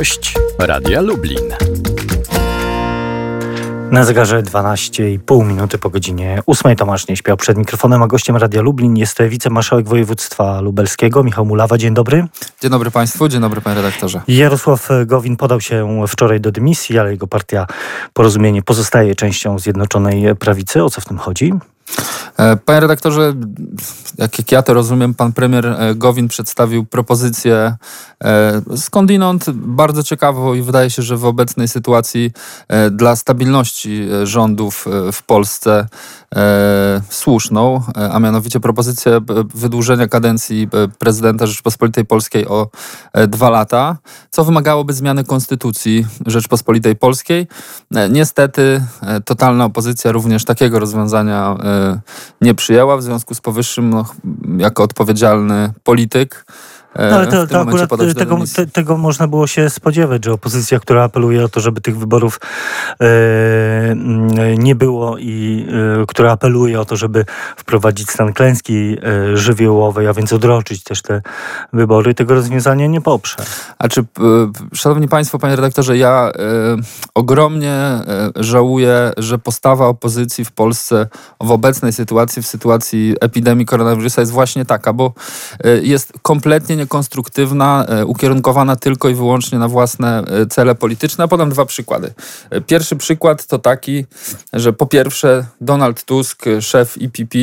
Gość Radia Lublin. Na zegarze 12,5 minuty po godzinie 8 Tomasz nie śpiał przed mikrofonem, a gościem Radia Lublin jest wicemarszałek województwa lubelskiego Michał Mulawa. Dzień dobry. Dzień dobry Państwu, dzień dobry Panie redaktorze. Jarosław Gowin podał się wczoraj do dymisji, ale jego partia Porozumienie pozostaje częścią Zjednoczonej Prawicy. O co w tym chodzi? E, panie redaktorze, jak ja to rozumiem, pan premier e, Gowin przedstawił propozycję e, skądinąd bardzo ciekawą i wydaje się, że w obecnej sytuacji dla stabilności rządów w Polsce słuszną, a mianowicie propozycję wydłużenia kadencji prezydenta Rzeczypospolitej Polskiej o dwa lata, co wymagałoby zmiany konstytucji Rzeczypospolitej Polskiej. Niestety totalna opozycja również takiego rozwiązania nie przyjęła. W związku z powyższym, no, jako odpowiedzialny polityk, no, ale to, to akurat tego, te, tego można było się spodziewać, że opozycja, która apeluje o to, żeby tych wyborów e, nie było i e, która apeluje o to, żeby wprowadzić stan klęski e, żywiołowej, a więc odroczyć też te wybory, tego rozwiązania nie poprze. A czy, szanowni państwo, panie redaktorze, ja ogromnie żałuję, że postawa opozycji w Polsce w obecnej sytuacji, w sytuacji epidemii koronawirusa jest właśnie taka, bo jest kompletnie niekonstruktywna, e, ukierunkowana tylko i wyłącznie na własne e, cele polityczne. Podam dwa przykłady. E, pierwszy przykład to taki, że po pierwsze Donald Tusk, szef IPP,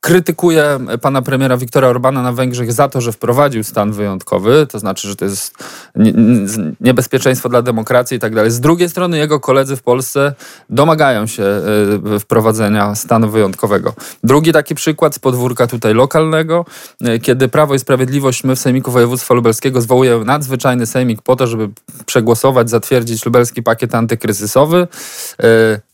krytykuje pana premiera Viktora Orbana na Węgrzech za to, że wprowadził stan wyjątkowy, to znaczy, że to jest niebezpieczeństwo dla demokracji i tak dalej. Z drugiej strony jego koledzy w Polsce domagają się e, wprowadzenia stanu wyjątkowego. Drugi taki przykład z podwórka tutaj lokalnego, e, kiedy Prawo i Sprawiedliwość, my w Sejmiku Województwa Lubelskiego zwołujemy nadzwyczajny sejmik po to, żeby przegłosować, zatwierdzić lubelski pakiet antykryzysowy.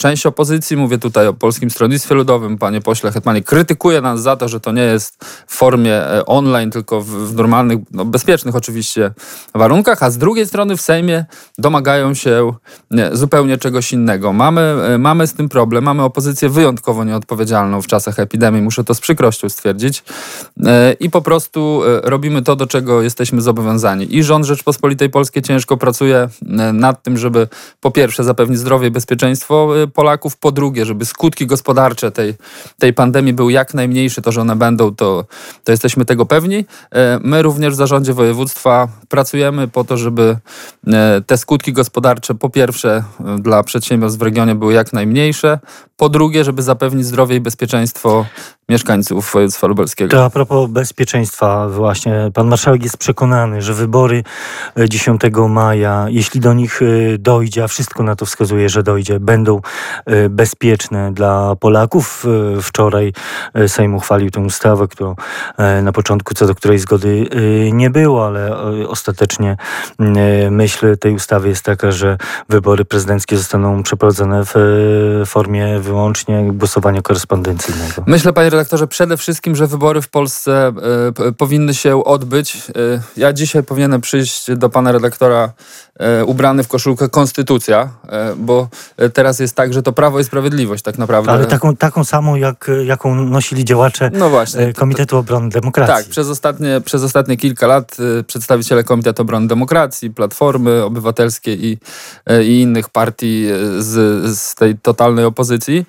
Część opozycji, mówię tutaj o Polskim Stronnictwie Ludowym, panie pośle Hetmanie, krytykuje nas za to, że to nie jest w formie e, online, tylko w, normalnych, no bezpiecznych oczywiście warunkach, a z drugiej strony w Sejmie domagają się nie, zupełnie czegoś innego. Mamy, e, mamy z tym problem, mamy opozycję wyjątkowo nieodpowiedzialną w czasach epidemii, muszę to z przykrością stwierdzić e, i po prostu robimy to, do czego jesteśmy zobowiązani. I rząd Rzeczpospolitej Polskiej ciężko pracuje nad tym, żeby po pierwsze zapewnić zdrowie i bezpieczeństwo Polaków. Po drugie, żeby skutki gospodarcze tej, tej pandemii były jak najmniejsze, to, że one będą, to, to jesteśmy tego pewni. E, my również w zarządzie województwa pracujemy po to, żeby e, te skutki gospodarcze po pierwsze e, dla przedsiębiorstw w regionie były jak najmniejsze, po drugie, żeby zapewnić zdrowie i bezpieczeństwo mieszkańców województwa lubelskiego. To a propos bezpieczeństwa właśnie. Pan marszałek jest przekonany, że wybory 10 maja, jeśli do nich dojdzie, a wszystko na to wskazuje, że dojdzie, będą E, bezpieczne dla Polaków. E, wczoraj e, Sejm uchwalił tę ustawę, którą na początku co do której zgody nie było, ale ostatecznie myśl tej ustawy jest taka, że wybory prezydenckie zostaną przeprowadzone w formie wyłącznie głosowania korespondencyjnego. Myślę, panie redaktorze, przede wszystkim, że wybory w Polsce powinny się odbyć. Ja dzisiaj powinienem przyjść do pana redaktora ubrany w koszulkę Konstytucja, bo teraz jest tak, że to Prawo i Sprawiedliwość tak naprawdę. Ale taką, taką samą, jak, jaką nosili działacze no właśnie, e, Komitetu Obrony Demokracji. Tak, przez ostatnie, przez ostatnie kilka lat e, przedstawiciele Komitetu Obrony Demokracji, Platformy Obywatelskiej i, e, i innych partii z, z tej totalnej opozycji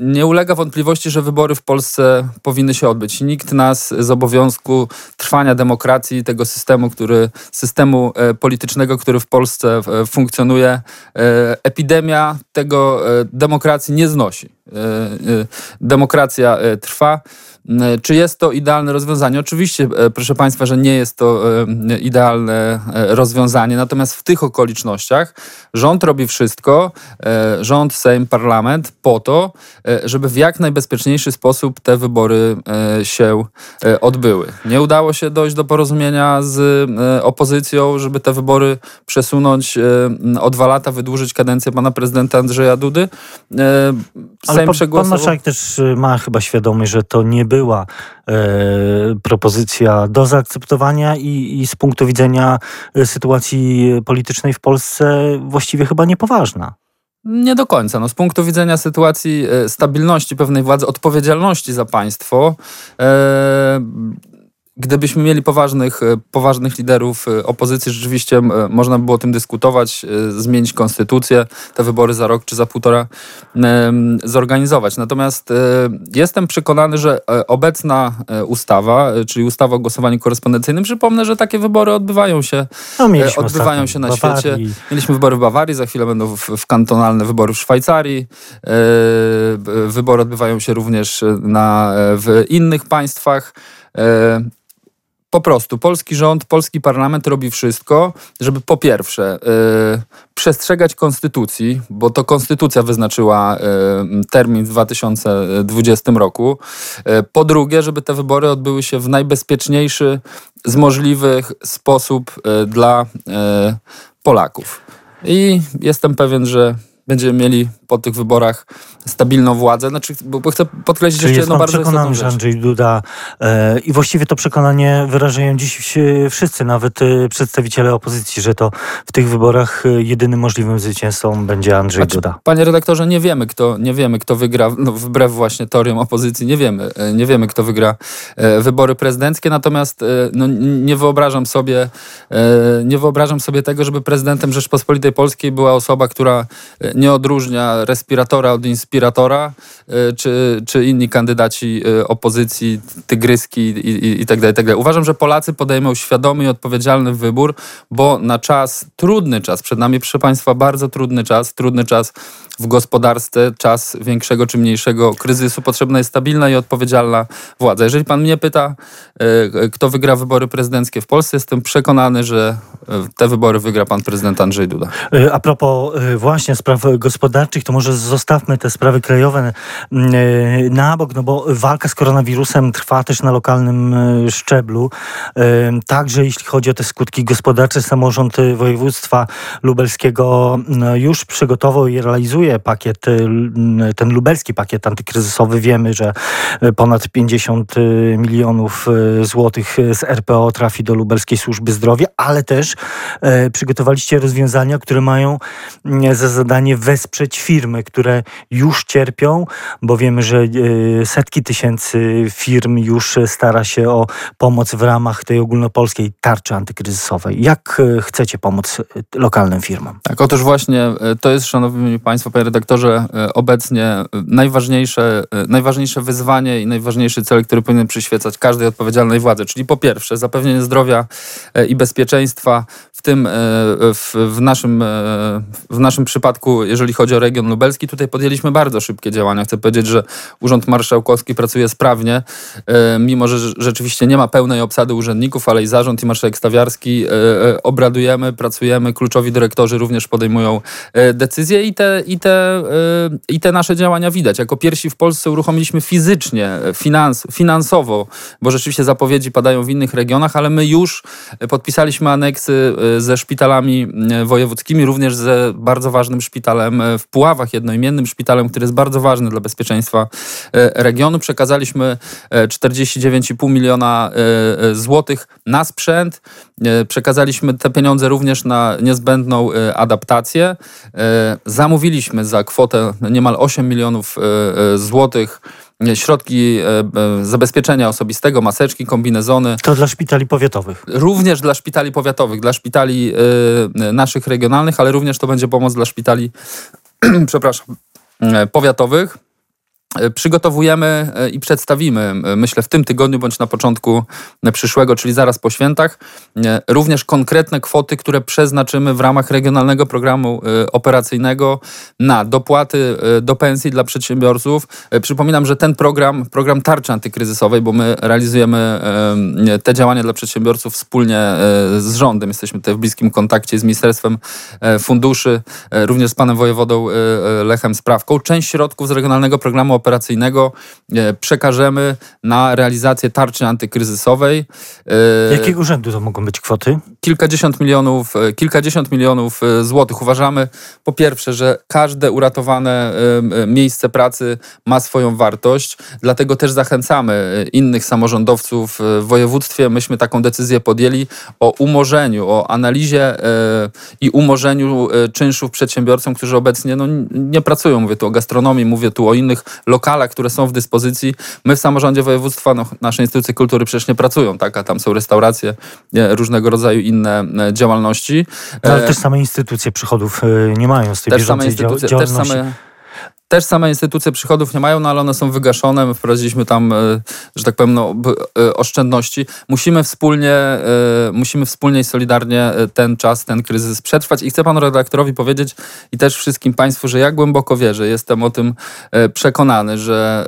nie ulega wątpliwości, że wybory w Polsce powinny się odbyć. Nikt nas z obowiązku trwania demokracji, tego systemu, który, systemu politycznego, który w Polsce funkcjonuje, epidemia tego e, demokracji nie znosi. E, e, demokracja trwa. Czy jest to idealne rozwiązanie? Oczywiście, proszę Państwa, że nie jest to idealne rozwiązanie, natomiast w tych okolicznościach rząd robi wszystko, rząd, Sejm, Parlament po to, żeby w jak najbezpieczniejszy sposób te wybory się odbyły. Nie udało się dojść do porozumienia z opozycją, żeby te wybory przesunąć o dwa lata, wydłużyć kadencję pana prezydenta Andrzeja Dudy. E, Ale pan, pan marszałek też ma chyba świadomość, że to nie była e, propozycja do zaakceptowania i, i z punktu widzenia e, sytuacji politycznej w Polsce właściwie chyba niepoważna. Nie do końca. No, z punktu widzenia sytuacji stabilności pewnej władzy, odpowiedzialności za państwo, gdybyśmy mieli poważnych, poważnych liderów opozycji, rzeczywiście można by było o tym dyskutować, zmienić konstytucję, te wybory za rok czy za półtora zorganizować. Natomiast jestem przekonany, że obecna ustawa, czyli ustawa o głosowaniu korespondencyjnym, przypomnę, że takie wybory odbywają się, no, odbywają się na Bawarii. świecie. Mieliśmy wybory w Bawarii, za chwilę będą w, w kantonalne wybory w Szwajcarii. Wybory odbywają się również na, w innych państwach. Po prostu polski rząd, polski parlament robi wszystko, żeby po pierwsze y, przestrzegać konstytucji, bo to konstytucja wyznaczyła y, termin w 2020 roku. Y, po drugie, żeby te wybory odbyły się w najbezpieczniejszy z możliwych sposób dla Polaków. I jestem pewien, że będziemy mieli po tych wyborach stabilną władzę. Znaczy, bo, chcę podkreślić Czyli jeszcze jedną bardzo przekonany, że Andrzej Duda e, i właściwie to przekonanie wyrażają dziś wszyscy, nawet e, przedstawiciele opozycji, że to w tych wyborach e, jedynym możliwym zwycięzcą będzie Andrzej znaczy, Duda. Panie redaktorze, nie wiemy, kto, nie wiemy, kto wygra, no, wbrew właśnie teoriom opozycji, nie wiemy, e, nie wiemy, kto wygra e, wybory prezydenckie, natomiast e, no, nie wyobrażam sobie, nie wyobrażam sobie tego, żeby prezydentem Rzeczpospolitej Polskiej była osoba, która nie odróżnia respiratora od inspiratora, y, czy, czy inni kandydaci y, opozycji, tygryski i, tak dalej, tak dalej. Uważam, że Polacy podejmą świadomy i odpowiedzialny wybór, bo na czas, trudny czas, przed nami, proszę Państwa, bardzo trudny czas, trudny czas w gospodarce, czas większego czy mniejszego kryzysu, potrzebna jest stabilna i odpowiedzialna władza. Jeżeli Pan mnie pyta, y, kto wygra wybory prezydenckie w Polsce, jestem przekonany, że te wybory wygra Pan prezydent Andrzej Duda. A propos właśnie spraw gospodarczych, to może zostawmy te sprawy krajowe mm, e, na bok, no bo walka z koronawirusem trwa też na lokalnym e, szczeblu. E, także jeśli chodzi o te skutki gospodarcze, samorząd województwa lubelskiego no, już przygotował i realizuje pakiet, ten lubelski pakiet antykryzysowy. Wiemy, że ponad 50 milionów złotych z RPO trafi do lubelskiej służby zdrowia, ale też przygotowaliście rozwiązania, które mają mm, za zadanie wesprzeć firmy, które już cierpią, bo wiemy, że e, setki tysięcy firm już stara się o pomoc w ramach tej ogólnopolskiej tarczy antykryzysowej. Jak e, chcecie pomóc e, lokalnym firmom? Tak, otóż właśnie to jest, szanowni państwo, panie redaktorze, obecnie najważniejsze, najważniejsze wyzwanie i najważniejszy cel, który powinien przyświecać każdej odpowiedzialnej władzy, czyli po pierwsze zapewnienie zdrowia i bezpieczeństwa, w tym w, w, naszym, w naszym przypadku, jeżeli chodzi o region lubelski, tutaj podjęliśmy bardzo szybkie działania. Chcę powiedzieć, że Urząd Marszałkowski pracuje sprawnie, e, mimo że rzeczywiście nie ma pełnej obsady urzędników, ale i zarząd i marszałek Stawiarski e, e, obradujemy, pracujemy, kluczowi dyrektorzy również podejmują decyzje i te, i te, i te nasze działania widać. Jako pierwsi w Polsce uruchomiliśmy fizycznie, finans, finansowo, bo rzeczywiście zapowiedzi padają w innych regionach, ale my już podpisaliśmy aneksy ze szpitalami wojewódzkimi, również ze bardzo ważnym szpitalem w Puławach, jednoimiennym szpitalem, który jest bardzo ważny dla bezpieczeństwa e, regionu. Przekazaliśmy 49,5 e, miliona e, złotych na sprzęt. Przekazaliśmy te pieniądze również na niezbędną adaptację. Zamówiliśmy za kwotę niemal 8 milionów złotych środki zabezpieczenia osobistego, maseczki, kombinezony. To dla szpitali powiatowych. Również dla szpitali powiatowych, dla szpitali naszych regionalnych, ale również to będzie pomoc dla szpitali, przepraszam, powiatowych. E, przygotowujemy e, i przedstawimy, e, myślę, w tym tygodniu bądź na początku przyszłego, czyli zaraz po świętach, również konkretne kwoty, które przeznaczymy w ramach regionalnego programu operacyjnego na dopłaty do pensji dla przedsiębiorców. Przypominam, że ten program, program tarczy antykryzysowej, bo my realizujemy te działania dla przedsiębiorców wspólnie z rządem. Jesteśmy tutaj w bliskim kontakcie z Ministerstwem Funduszy, również z panem wojewodą Lechem Sprawką. Część środków z regionalnego programu operacyjnego e, przekażemy na realizację tarczy antykryzysowej. E, Jakiego rzędu to mogą być kwoty? Kilkadziesiąt milionów, e, kilkadziesiąt milionów złotych. Uważamy po pierwsze, że każde uratowane miejsce pracy ma swoją wartość, dlatego też zachęcamy innych samorządowców w województwie. Myśmy taką decyzję podjęli o umorzeniu, o analizie i umorzeniu czynszów przedsiębiorcom, którzy obecnie no, nie pracują. Mówię tu o gastronomii, mówię tu o innych lokalach, które są w dyspozycji. My w samorządzie województwa, no, nasze instytucje kultury przecież nie pracują, tak? a tam są restauracje, różnego rodzaju inne działalności. No, ale też same instytucje przychodów nie mają z tej też same instytucje, działalności. Też same też same instytucje przychodów nie mają, no ale one są wygaszone. My wprowadziliśmy tam, e, że tak powiem, no, e, oszczędności. Musimy wspólnie, e, musimy wspólnie i solidarnie ten czas, ten kryzys przetrwać. I chcę panu redaktorowi powiedzieć i też wszystkim państwu, że ja głęboko wierzę, jestem o tym przekonany, że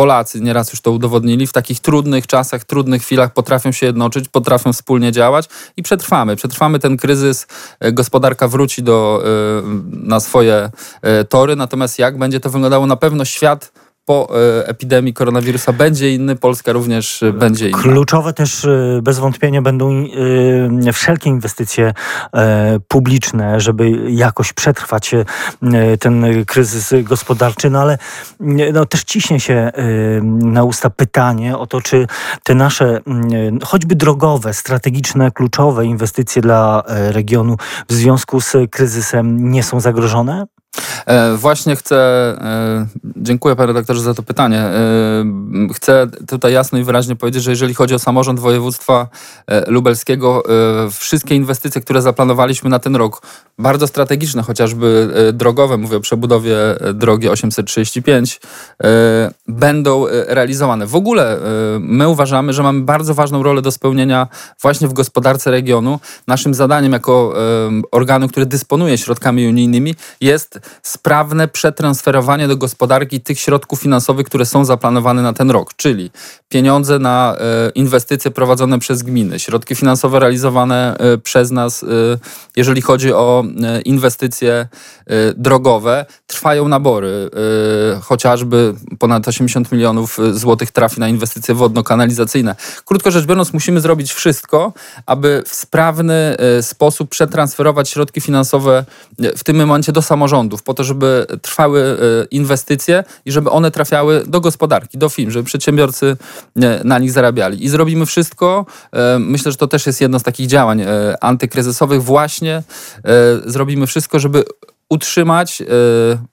Polacy nieraz już to udowodnili, w takich trudnych czasach, trudnych chwilach potrafią się jednoczyć, potrafią wspólnie działać i przetrwamy. Przetrwamy ten kryzys, e, gospodarka wróci do, e, na swoje e, tory, natomiast jak będzie to wyglądało, na pewno świat po e, epidemii koronawirusa będzie inny, Polska również e, będzie inna. Kluczowe też e, bez wątpienia będą wszelkie inwestycje publiczne, żeby jakoś przetrwać ten kryzys gospodarczy, no ale no, też ciśnie się na usta pytanie o to, czy te nasze choćby drogowe, strategiczne, kluczowe inwestycje dla regionu w związku z kryzysem nie są zagrożone? E, właśnie chcę, e, dziękuję panie redaktorze za to pytanie. E, chcę tutaj jasno i wyraźnie powiedzieć, że jeżeli chodzi o samorząd województwa lubelskiego, wszystkie inwestycje, które zaplanowaliśmy na ten rok, bardzo strategiczne, chociażby drogowe, mówię o przebudowie drogi 835, będą realizowane. W ogóle my uważamy, że mamy bardzo ważną rolę do spełnienia właśnie w gospodarce regionu. Naszym zadaniem jako organu, który dysponuje środkami unijnymi jest sprawne przetransferowanie do gospodarki tych środków finansowych, które są zaplanowane na ten rok, czyli pieniądze na e, inwestycje prowadzone przez gminy, środki finansowe realizowane e, przez nas, e, jeżeli chodzi o inwestycje drogowe. Trwają nabory, chociażby ponad 80 milionów złotych trafi na inwestycje wodno-kanalizacyjne. Krótko rzecz biorąc, musimy zrobić wszystko, aby w sprawny sposób przetransferować środki finansowe w tym momencie do samorządów, po to, żeby trwały inwestycje i żeby one trafiały do gospodarki, do firm, żeby przedsiębiorcy na nich zarabiali. I zrobimy wszystko, e, myślę, że to też jest jedno z takich działań e, antykryzysowych, właśnie e, zrobimy wszystko, żeby utrzymać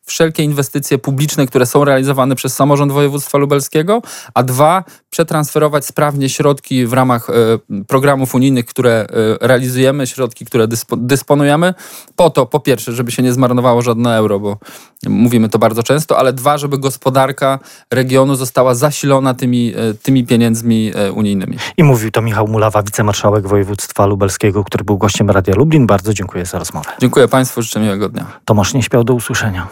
wszelkie inwestycje publiczne, które są realizowane przez samorząd województwa lubelskiego, a dwa, przetransferować sprawnie środki w ramach programów unijnych, które realizujemy, środki, które dysponujemy, po to, po pierwsze, żeby się nie zmarnowało żadne euro, bo mówimy to bardzo często, ale dwa, żeby gospodarka regionu została zasilona tymi, tymi pieniędzmi unijnymi. I mówił to Michał Mulawa, wicemarszałek województwa lubelskiego, który był gościem Radia Lublin. Bardzo dziękuję za rozmowę. Dziękuję Państwu, życzę miłego dnia. Tomasz nie śpiał, do usłyszenia.